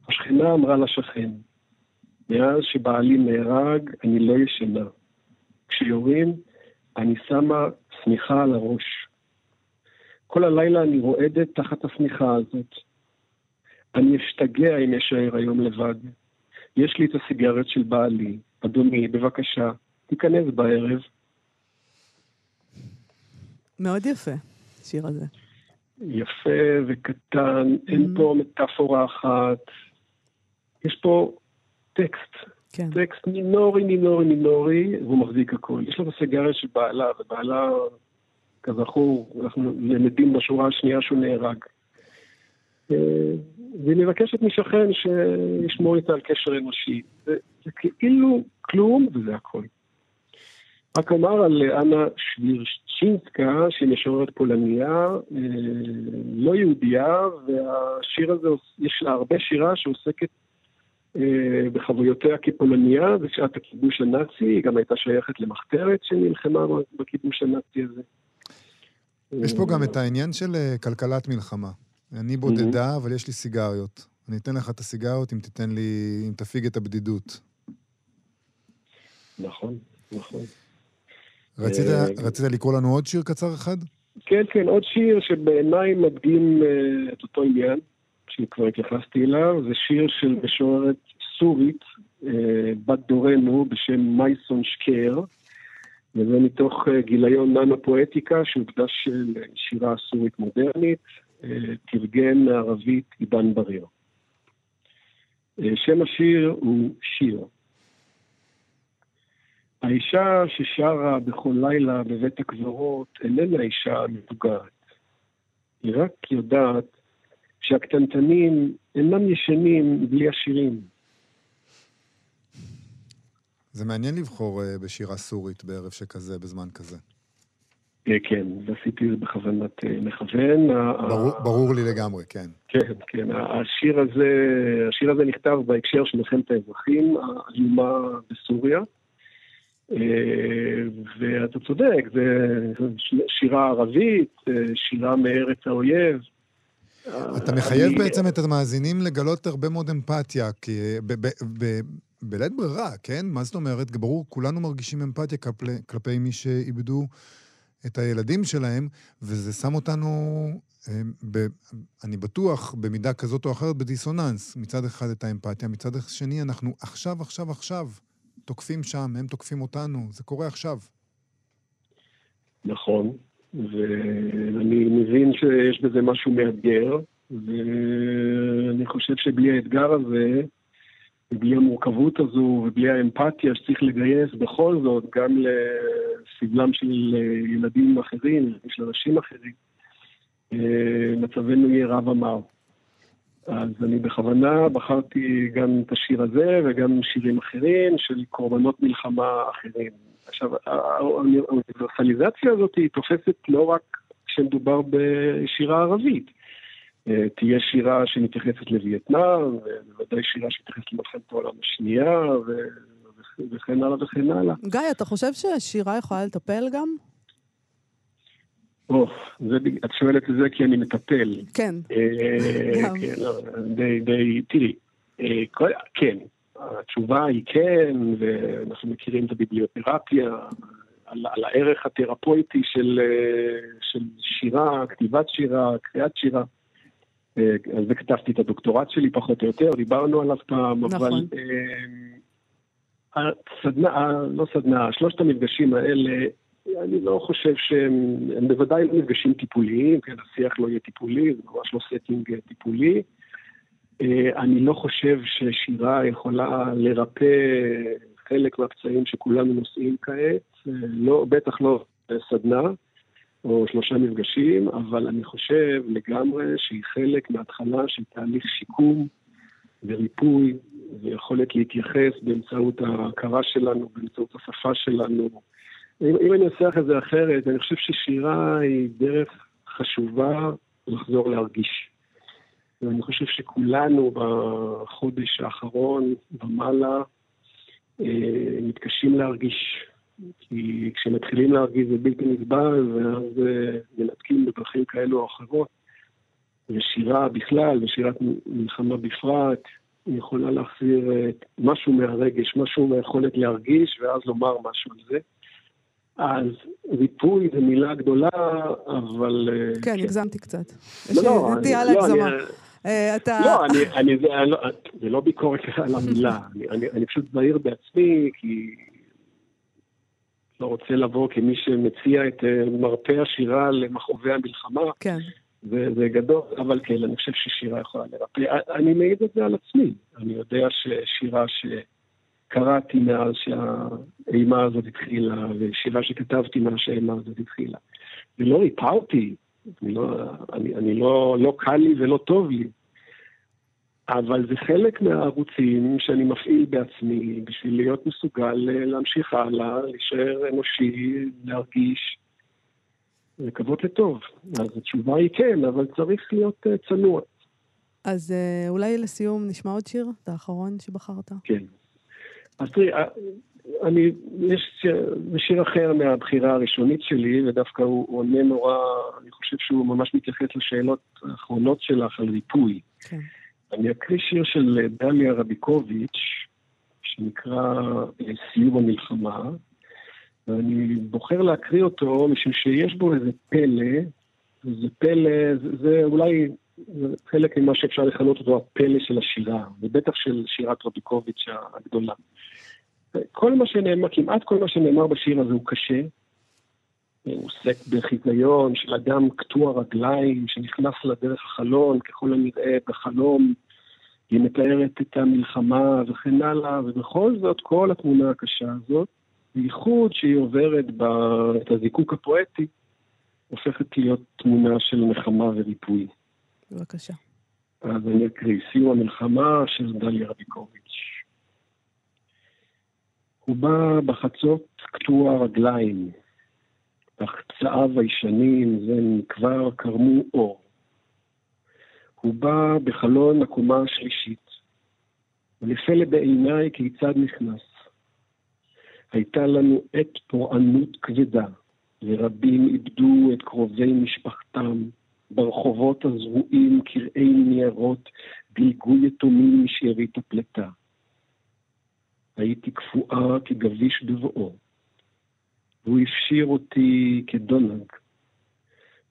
השכנה אמרה לשכן, מאז שבעלי נהרג אני לא ישנה. כשיורים אני שמה שמיכה על הראש. כל הלילה אני רועדת תחת השמיכה הזאת. אני אשתגע אם אשאר היום לבד. יש לי את הסיגריות של בעלי. אדוני, בבקשה, תיכנס בערב. מאוד יפה, השיר הזה. יפה וקטן, אין Mhm. פה מטאפורה אחת. יש פה טקסט, כן. טקסט מינורי, מינורי, מינורי, והוא מחזיק הכל. יש לו את הסיגריה של בעלה, ובעלה, כזכור, אנחנו למדים בשורה השנייה שהוא נהרג. אה, והיא מבקשת משכן שישמור איתה על קשר אנושי. זה, זה כאילו כלום, וזה הכל. רק אומר על אנה שווירשצ'ינסקה, שהיא משוררת פולניה, אה, לא יהודייה, והשיר הזה, יש לה הרבה שירה שעוסקת אה, בחוויותיה כפולניה בשעת הכיבוש הנאצי, היא גם הייתה שייכת למחתרת שנלחמה בכיבוש הנאצי הזה. יש פה גם את העניין של אה, כלכלת מלחמה. אני בודדה, אבל יש לי סיגריות. אני אתן לך את הסיגריות אם תיתן לי, אם תפיג את הבדידות. נכון, נכון. רצית, אה, רצית לקרוא לנו עוד שיר קצר אחד? כן, כן, עוד שיר שבעיניי מדגים אה, את אותו עניין, שכבר התייחסתי אליו, זה שיר של משוררת סורית, אה, בת דורנו, בשם מייסון שקר, וזה מתוך גיליון ננו פואטיקה, שהוקדש לשירה סורית מודרנית, תרגם מערבית עידן בריר. שם השיר הוא שיר. האישה ששרה בכל לילה בבית הקברות איננה אישה מבוגרת. היא רק יודעת שהקטנטנים אינם ישנים בלי השירים. זה מעניין לבחור אה, בשירה סורית בערב שכזה, בזמן כזה. אה, כן, ועשיתי את זה בכוונת אה, מכוון. ברור, ה- ברור לי לגמרי, כן. כן, כן. השיר הזה, השיר הזה נכתב בהקשר של מלחמת האזרחים האיומה בסוריה. אה, ואתה צודק, זה שירה ערבית, אה, שירה מארץ האויב. אתה מחייב אני- בעצם את המאזינים לגלות הרבה מאוד אמפתיה, כי אה, ב- ב- ב- בלית ברירה, כן? מה זאת אומרת? ברור, כולנו מרגישים אמפתיה כלפי, כלפי מי שאיבדו את הילדים שלהם, וזה שם אותנו, ב, אני בטוח, במידה כזאת או אחרת, בדיסוננס. מצד אחד את האמפתיה, מצד שני אנחנו עכשיו, עכשיו, עכשיו תוקפים שם, הם תוקפים אותנו, זה קורה עכשיו. נכון, ואני מבין שיש בזה משהו מאתגר, ואני חושב שבלי האתגר הזה, ובלי המורכבות הזו, ובלי האמפתיה שצריך לגייס בכל זאת, גם לסבלם של ילדים אחרים, של אנשים אחרים, אה, מצבנו יהיה רב אמר. אז אני בכוונה בחרתי גם את השיר הזה וגם שירים אחרים של קורבנות מלחמה אחרים. עכשיו, האוניברסליזציה הזאת היא תופסת לא רק כשמדובר בשירה ערבית. אה, תהיה שירה שמתייחסת לווייטנאם, ובוודאי שירה שמתייחסת למלחמת העולם השנייה, ו- וכן הלאה וכן הלאה. גיא, אתה חושב ששירה יכולה לטפל גם? את שואלת את זה כי אני מטפל. כן. אה. כן, לא, די, די, תראי, אה, כן, התשובה היא כן, ואנחנו מכירים את הביבליותרפיה, על, על הערך התרפויטי של, אה, של שירה, כתיבת שירה, קריאת שירה. על זה כתבתי את הדוקטורט שלי פחות או יותר, דיברנו עליו פעם, אבל... נכון. אה, הסדנה, לא סדנה, שלושת המפגשים האלה, אני לא חושב שהם, הם בוודאי לא מפגשים טיפוליים, כן, השיח לא יהיה טיפולי, זה ממש לא setting אה, טיפולי. אה, אני לא חושב ששירה יכולה לרפא חלק מהפצעים שכולנו נושאים כעת, אה, לא, בטח לא סדנה או שלושה מפגשים, אבל אני חושב לגמרי שהיא חלק מההתחלה של תהליך שיקום וריפוי ויכולת להתייחס באמצעות ההכרה שלנו, באמצעות השפה שלנו. אם, אם אני אנסח את זה אחרת, אני חושב ששירה היא דרך חשובה לחזור להרגיש. ואני חושב שכולנו בחודש האחרון ומעלה אה, מתקשים להרגיש. כי כשמתחילים להרגיש זה בלתי נסבל, ואז אה, מנתקים בדרכים כאלו או אחרות. ושירה בכלל, ושירת מלחמה בפרט, יכולה להחזיר אה, משהו מהרגש, משהו מהיכולת להרגיש, ואז לומר משהו על זה. אז ריפוי זו מילה גדולה, אבל... אה, כן, הגזמתי קצת. לא, לא, אני- לא, אה, אתה... לא, אני, זה, לא, זה לא ביקורת על המילה, אני, פשוט זהיר בעצמי, כי לא רוצה לבוא כמי שמציע את אה, מרפא השירה למכאובי המלחמה, כן. זה, זה גדול, אבל כן, אני חושב ששירה יכולה לרפא. אני מעיד את זה על עצמי, אני יודע ששירה שקראתי מאז שהאימה הזאת התחילה, ושירה שכתבתי מאז שהאימה הזאת התחילה, ולא ריפא אותי, אני לא, אני, אני לא, לא קל לי ולא טוב לי, אבל זה חלק מהערוצים שאני מפעיל בעצמי בשביל להיות מסוגל אה, להמשיך הלאה, להישאר אנושי, להרגיש, לקוות לטוב. אז התשובה היא כן, אבל צריך להיות אה, צנוע. אז אה, אולי לסיום נשמע עוד שיר? את האחרון שבחרת? כן. אז תראי, אה, אני, יש שיר- זה אחר מהבחירה הראשונית שלי, ודווקא הוא עונה נורא, אני חושב שהוא ממש מתייחס לשאלות האחרונות שלך על ריפוי. כן. אני אקריא שיר של אה, דליה רביקוביץ', שנקרא אה, סיום המלחמה, ואני בוחר להקריא אותו משום שיש בו איזה פלא, וזה פלא, זה, זה אולי זה חלק ממה שאפשר לכנות אותו הפלא של השירה, ובטח של שירת רביקוביץ' הגדולה. כל מה שנאמר, כמעט כל מה שנאמר בשיר הזה הוא קשה. הוא עוסק בחיזיון של אדם קטוע רגליים שנכנס לדרך החלון, ככל הנראה בחלום, היא מתארת את המלחמה וכן הלאה, ובכל זאת כל התמונה הקשה הזאת, בייחוד שהיא עוברת ב... את הזיקוק הפואטי, הופכת להיות תמונה של נחמה וריפוי. בבקשה. אז אני אקריא, סיום המלחמה של דליה רביקוביץ'. הוא בא בחצות קטוע רגליים, אך פצעיו הישנים זה מכבר קרמו אור. הוא בא בחלון הקומה השלישית, ולפלא בעיניי כיצד נכנס. הייתה לנו עת פורענות כבדה, ורבים איבדו את קרובי משפחתם, ברחובות הזרועים קרעי ניירות דילגו יתומים משארית הפלטה. הייתי קפואה כגביש בבואו, והוא הפשיר אותי כדונג.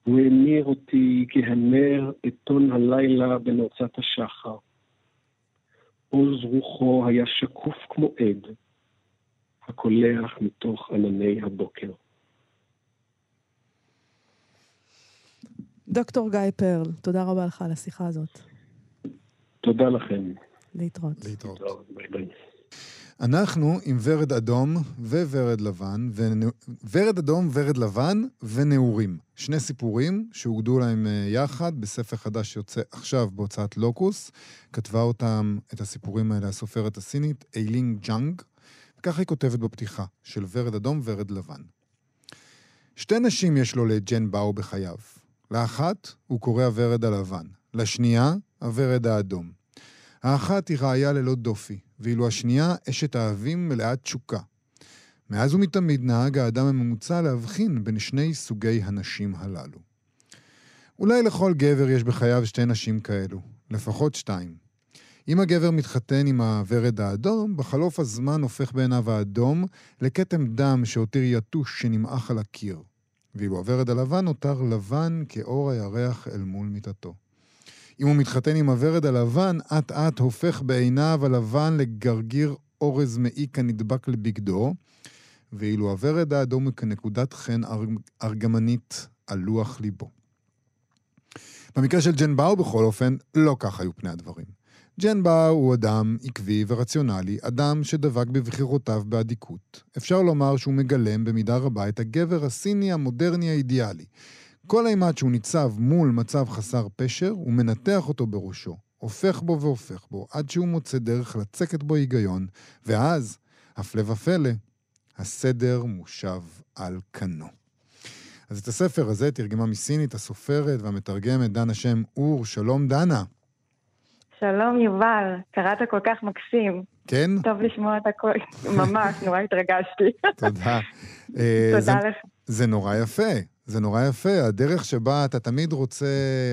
הוא המיר אותי כהנר עיתון הלילה בנוצת השחר. עוז רוחו היה שקוף כמו עד, הקולח מתוך ענני הבוקר. דוקטור גיא פרל, תודה רבה לך על השיחה הזאת. תודה לכם. להתראות. להתראות. טוב, ביי ביי. אנחנו עם ורד אדום וורד לבן, ונ... ורד אדום, ורד לבן ונעורים. שני סיפורים שאוגדו להם אה, יחד בספר חדש שיוצא עכשיו בהוצאת לוקוס. כתבה אותם, את הסיפורים האלה, הסופרת הסינית איילינג ג'אנג, וככה היא כותבת בפתיחה, של ורד אדום, ורד לבן. שתי נשים יש לו לג'ן באו בחייו. לאחת הוא קורא הוורד הלבן, לשנייה, הוורד האדום. האחת היא רעיה ללא דופי, ואילו השנייה אשת אהבים מלאת תשוקה. מאז ומתמיד נהג האדם הממוצע להבחין בין שני סוגי הנשים הללו. אולי לכל גבר יש בחייו שתי נשים כאלו, לפחות שתיים. אם הגבר מתחתן עם הוורד האדום, בחלוף הזמן הופך בעיניו האדום לכתם דם שהותיר יתוש שנמעך על הקיר. ואילו הוורד הלבן נותר לבן כאור הירח אל מול מיטתו. אם הוא מתחתן עם הוורד הלבן, אט אט הופך בעיניו הלבן לגרגיר אורז מעיק הנדבק לבגדו, ואילו הוורד האדום הוא כנקודת חן ארגמנית על לוח ליבו. במקרה של ג'ן באו, בכל אופן, לא כך היו פני הדברים. ג'ן באו הוא אדם עקבי ורציונלי, אדם שדבק בבחירותיו באדיקות. אפשר לומר שהוא מגלם במידה רבה את הגבר הסיני המודרני האידיאלי. כל אימת שהוא ניצב מול מצב חסר פשר, הוא מנתח אותו בראשו, הופך בו והופך בו, עד שהוא מוצא דרך לצקת בו היגיון, ואז, הפלא ופלא, הסדר מושב על כנו. אז את הספר הזה תרגמה מסינית הסופרת והמתרגמת דנה שם אור. שלום דנה. שלום יובל, קראת כל כך מקסים. כן? טוב לשמוע את הכל, ממש, נורא התרגשתי. תודה. תודה לך. זה נורא יפה, זה נורא יפה. הדרך שבה אתה תמיד רוצה,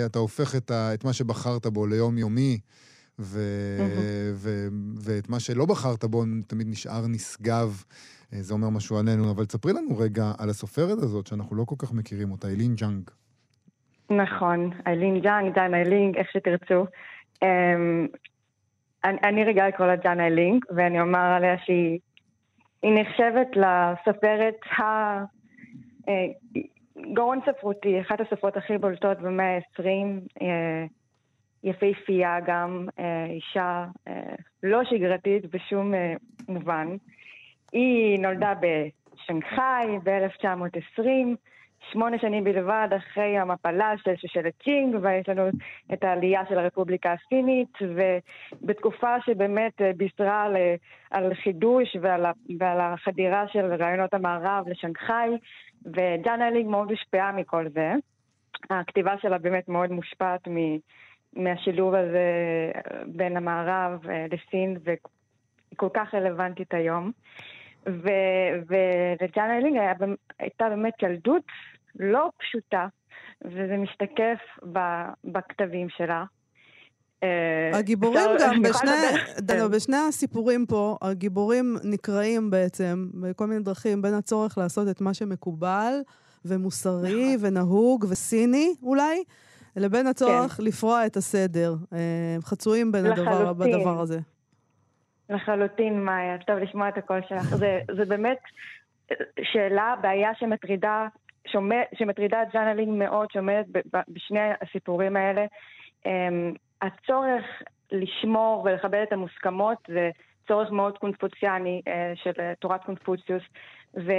אתה הופך את, ה, את מה שבחרת בו ליומיומי, ו, ו, ואת מה שלא בחרת בו תמיד נשאר נשגב. אה, זה אומר משהו עלינו, אבל תספרי לנו רגע על הסופרת הזאת, שאנחנו לא כל כך מכירים אותה, אילין ג'אנג. נכון, איילין ג'אנג, ג'אנג איילינג, איך שתרצו. Um, אני, אני רגע לקרוא לה ג'אנג איילינג, ואני אומר עליה שהיא נחשבת לסופרת ה... אה, גאון ספרותי, אחת הסופרות הכי בולטות במאה ה-20, אה, יפהפייה גם, אישה לא שגרתית בשום מובן. היא נולדה בשנגחאי ב-1920, שמונה שנים בלבד אחרי המפלה של שושלת צ'ינג, ויש לנו את העלייה של הרפובליקה הסינית, ובתקופה שבאמת בישרה על, על חידוש ועל, ועל החדירה של רעיונות המערב לשנגחאי, וג'אן אלינג מאוד הושפעה מכל זה. הכתיבה שלה באמת מאוד מושפעת מ... מהשילוב הזה בין המערב לסין, והיא כל כך רלוונטית היום. וג'אנה אילינג הייתה באמת ילדות לא פשוטה, וזה משתקף בכתבים שלה. אה, הגיבורים גם, בשני, דנו, בשני הסיפורים פה, הגיבורים נקראים בעצם בכל מיני דרכים בין הצורך לעשות את מה שמקובל ומוסרי נכון. ונהוג וסיני אולי, לבין הצורך כן. לפרוע את הסדר. אה, חצויים בין הדבר, בדבר הזה. לחלוטין, מאיה. טוב לשמוע את הקול שלך. זה, זה באמת שאלה, בעיה שמטרידה, שומע, שמטרידה את ג'אנה לינג מאוד, שעומדת בשני הסיפורים האלה. Um, הצורך לשמור ולכבד את המוסכמות זה צורך מאוד קונפוציאני uh, של uh, תורת קונפוציוס, ו,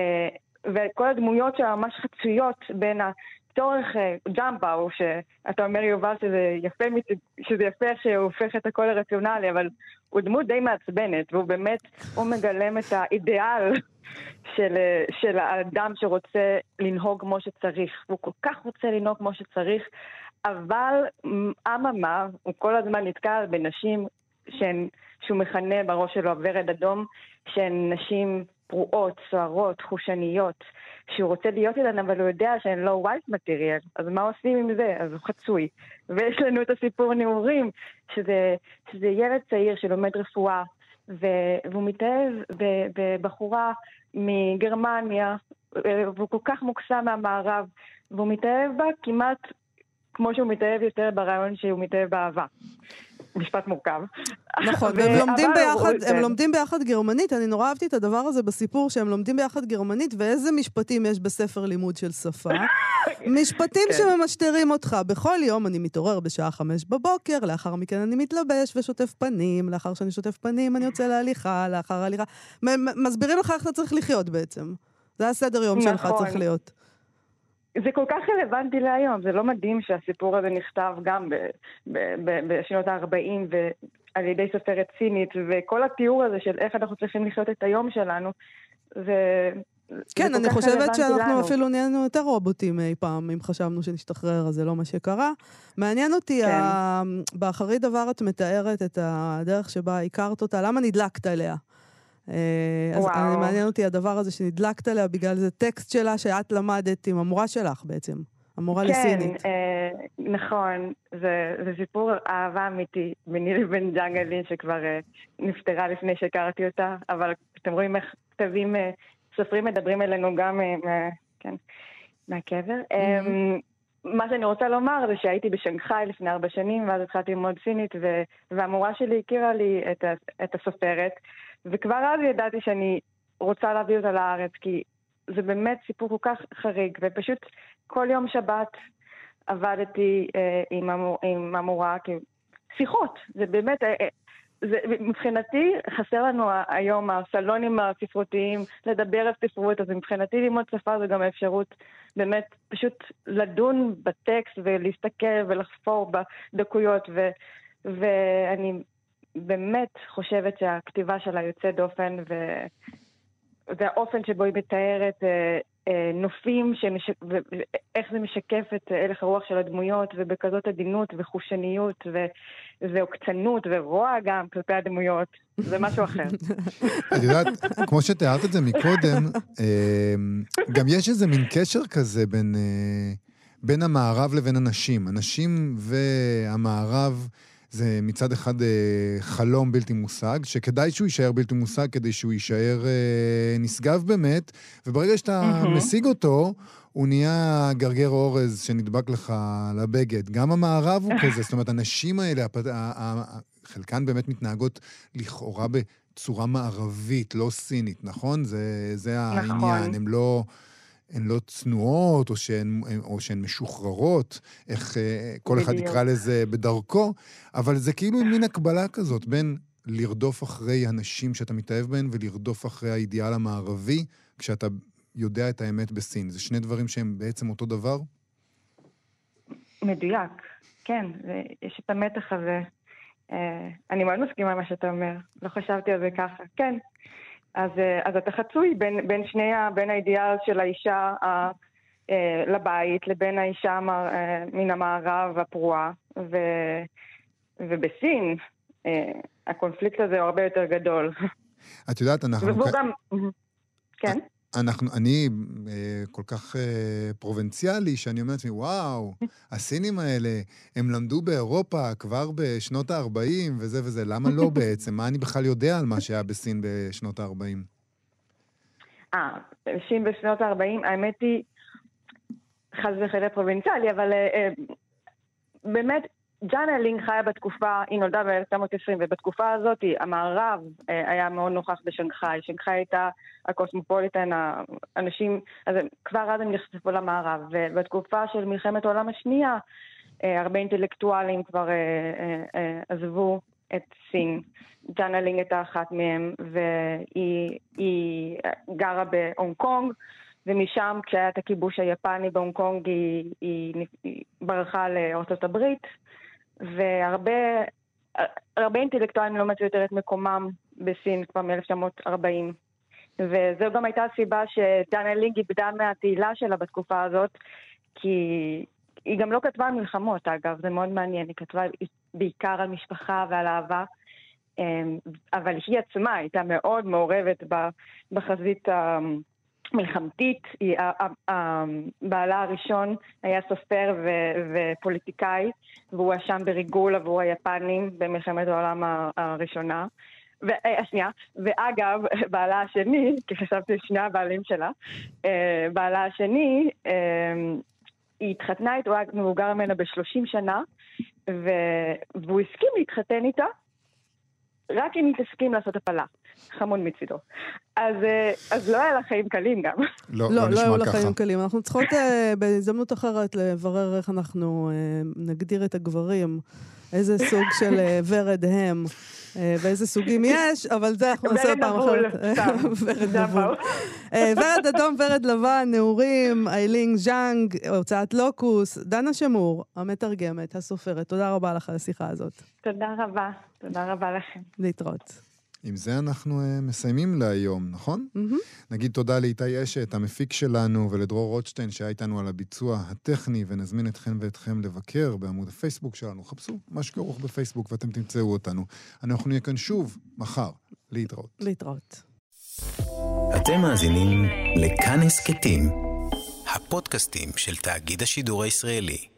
וכל הדמויות שממש חצויות בין הצורך uh, ג'אמפאו, שאתה אומר יובל שזה יפה, שזה יפה שהוא הופך את הכל לרציונלי, אבל הוא דמות די מעצבנת, והוא באמת, הוא מגלם את האידיאל של, של האדם שרוצה לנהוג כמו שצריך. הוא כל כך רוצה לנהוג כמו שצריך, אבל אממה, הוא כל הזמן נתקל בנשים שהן, שהוא מכנה בראש שלו ורד אדום, שהן נשים פרועות, סוערות, חושניות, שהוא רוצה להיות איתן, אבל הוא יודע שהן לא ווייט מטריאל, אז מה עושים עם זה? אז הוא חצוי. ויש לנו את הסיפור נעורים, שזה, שזה ילד צעיר שלומד רפואה, ו, והוא מתאהב בבחורה מגרמניה, והוא כל כך מוקסם מהמערב, והוא מתאהב בה כמעט כמו שהוא מתאהב יותר ברעיון שהוא מתאהב באהבה. משפט מורכב. נכון, והם לומדים ביחד, הם לומדים ביחד גרמנית, אני נורא אהבתי את הדבר הזה בסיפור שהם לומדים ביחד גרמנית, ואיזה משפטים יש בספר לימוד של שפה. משפטים כן. שממשטרים אותך. בכל יום אני מתעורר בשעה חמש בבוקר, לאחר מכן אני מתלבש ושוטף פנים, לאחר שאני שוטף פנים אני יוצא להליכה, לאחר ההליכה. מסבירים לך איך אתה צריך לחיות בעצם. זה הסדר יום שלך נכון. צריך להיות. זה כל כך רלוונטי להיום, זה לא מדהים שהסיפור הזה נכתב גם בשנות ה-40 ועל ידי סופרת צינית, וכל התיאור הזה של איך אנחנו צריכים לחיות את היום שלנו, זה, כן, אני חושבת שאנחנו לנו. אפילו נהיינו יותר רובוטים אי פעם, אם חשבנו שנשתחרר, אז זה לא מה שקרה. מעניין אותי, כן. ה... באחרית דבר את מתארת את הדרך שבה הכרת אותה, למה נדלקת אליה? אה, אז וואו. אני- מעניין אותי הדבר הזה שנדלקת עליה בגלל זה טקסט שלה שאת למדת עם המורה שלך בעצם, המורה לסינית. כן, אה, נכון. זה, זה סיפור אהבה אמיתי ביני לבין ג'אנגה לין, שכבר אה, נפטרה לפני שהכרתי אותה, אבל אתם רואים איך כתבים, אה, סופרים מדברים אלינו גם אה, כן, מהקבר. אה, מה שאני רוצה לומר זה שהייתי בשנגחאי לפני ארבע שנים, ואז התחלתי ללמוד סינית, ו- והמורה שלי הכירה לי את, ה- את הסופרת, וכבר אז ידעתי שאני רוצה להביא אותה לארץ, כי זה באמת סיפור כל כך חריג, ופשוט כל יום שבת עבדתי אה, עם, המור, עם המורה, כי שיחות, זה באמת, אה, אה, זה, מבחינתי חסר לנו היום הסלונים הספרותיים לדבר על ספרות, אז מבחינתי ללמוד שפה זה גם האפשרות באמת פשוט לדון בטקסט ולהסתכל ולחפור בדקויות, ו, ואני באמת חושבת שהכתיבה שלה יוצאת דופן, ו, והאופן שבו היא מתארת אה, אה, נופים, שמש... ואיך זה משקף את הלך הרוח של הדמויות, ובכזאת עדינות וחושניות ו... ועוקצנות ורוע גם כלפי הדמויות, זה משהו אחר. את יודעת, כמו שתיארת את זה מקודם, אה, גם יש איזה מין קשר כזה בין, אה, בין המערב לבין הנשים. הנשים והמערב זה מצד אחד אה, חלום בלתי מושג, שכדאי שהוא יישאר בלתי מושג כדי שהוא יישאר אה, נשגב באמת, וברגע שאתה מהמם. משיג אותו, הוא נהיה גרגר אורז שנדבק לך לבגד. גם המערב הוא כזה, זאת אומרת, הנשים האלה, הפ- חלקן באמת מתנהגות לכאורה בצורה מערבית, לא סינית, נכון? זה, זה נכון. העניין. הן לא, הן לא צנועות, או שהן, או שהן משוחררות, איך אה, כל אחד. יקרא לזה בדרכו, אבל זה כאילו מין הקבלה כזאת בין לרדוף אחרי הנשים שאתה מתאהב בהן ולרדוף אחרי האידיאל המערבי, כשאתה יודע את האמת בסין. זה שני דברים שהם בעצם אותו דבר? מדויק, כן, יש את המתח הזה. אה, אני מאוד מסכימה עם מה שאתה אומר, לא חשבתי על זה ככה. כן, אז, אה, אז אתה חצוי בין, בין שני, ה- בין האידיאל של האישה ה- אה, לבית לבין האישה המע- אה, מן המערב הפרועה, ו, ובסין אה, הקונפליקט הזה הוא הרבה יותר גדול. את יודעת, אנחנו... והוא גם... כן? אנחנו, אני אה, כל כך אה, פרובינציאלי, שאני אומר לעצמי, וואו, הסינים האלה, הם למדו באירופה כבר בשנות ה-40 וזה וזה, למה לא בעצם? מה אני בכלל יודע על מה שהיה בסין בשנות ה-40? אה, נשים בשנות ה-40, האמת היא, חס וחלילה פרובינציאלי, אבל אה, אה, באמת, ג'אנה לינג חיה בתקופה, היא נולדה ב-1920, ובתקופה הזאת המערב אה, היה מאוד נוכח בשנגחאי. שנגחאי הייתה הקוסמופוליטן, האנשים, אז כבר אז הם נחשפו למערב. ובתקופה של מלחמת העולם השנייה, אה, הרבה אינטלקטואלים כבר אה, עזבו את סין. ג'אנג איילינג הייתה אחת מהם, והיא היא גרה בהונג קונג, ומשם, כשהיה את הכיבוש היפני בהונג קונג, היא, היא, היא ברחה לארצות הברית, והרבה הרבה אינטלקטואלים לא מצאו יותר את מקומם בסין כבר מ-1940. וזו גם הייתה הסיבה שדנה לינג איבדה מהתהילה שלה בתקופה הזאת, כי היא גם לא כתבה על מלחמות, אגב, זה מאוד מעניין, היא כתבה בעיקר על משפחה ועל אהבה. אמ, אבל היא עצמה הייתה מאוד מעורבת בחזית ה- בעלה הראשון היה סופר ו- ופוליטיקאי, והוא הואשם בריגול עבור היפנים במלחמת העולם הראשונה. ו- אה, השנייה, ואגב, בעלה השני, כי חשבתי שני הבעלים שלה, אה, בעלה השני, אה, היא התחתנה איתו, הוא היה מבוגר ממנה ב-30 שנה, והוא הסכים להתחתן איתה, רק אם היא תסכים לעשות הפלה. חמוד מצידו. אז, אה, אז לא היה לה חיים קלים גם. לא, לא, לא לא היו לה. חיים קלים. אנחנו צריכות אה, בהזדמנות אחרת לברר איך אנחנו אה, נגדיר את הגברים, איזה סוג של אה, ורד הם, ואיזה סוגים יש, אבל זה אנחנו נעשה פעם אחרת. ורד נבול. ורד אדום, ורד לבן, נעורים, איילינג ז'אנג, הוצאת לוקוס, דנה שמור, המתרגמת, הסופרת. תודה רבה לך על השיחה הזאת. תודה רבה, תודה רבה לכם. להתראות. עם זה אנחנו uh, מסיימים להיום, נכון? מהמם. נגיד תודה לאיתי אשת, המפיק שלנו, ולדרור רוטשטיין שהיה איתנו על הביצוע הטכני, ונזמין אתכם ואתכם לבקר בעמוד הפייסבוק שלנו. חפשו מה שכרוך בפייסבוק ואתם תמצאו אותנו. אנחנו נהיה כאן שוב מחר. להתראות. להתראות. אתם מאזינים לכאן הסכתים, הפודקאסטים של תאגיד השידור הישראלי.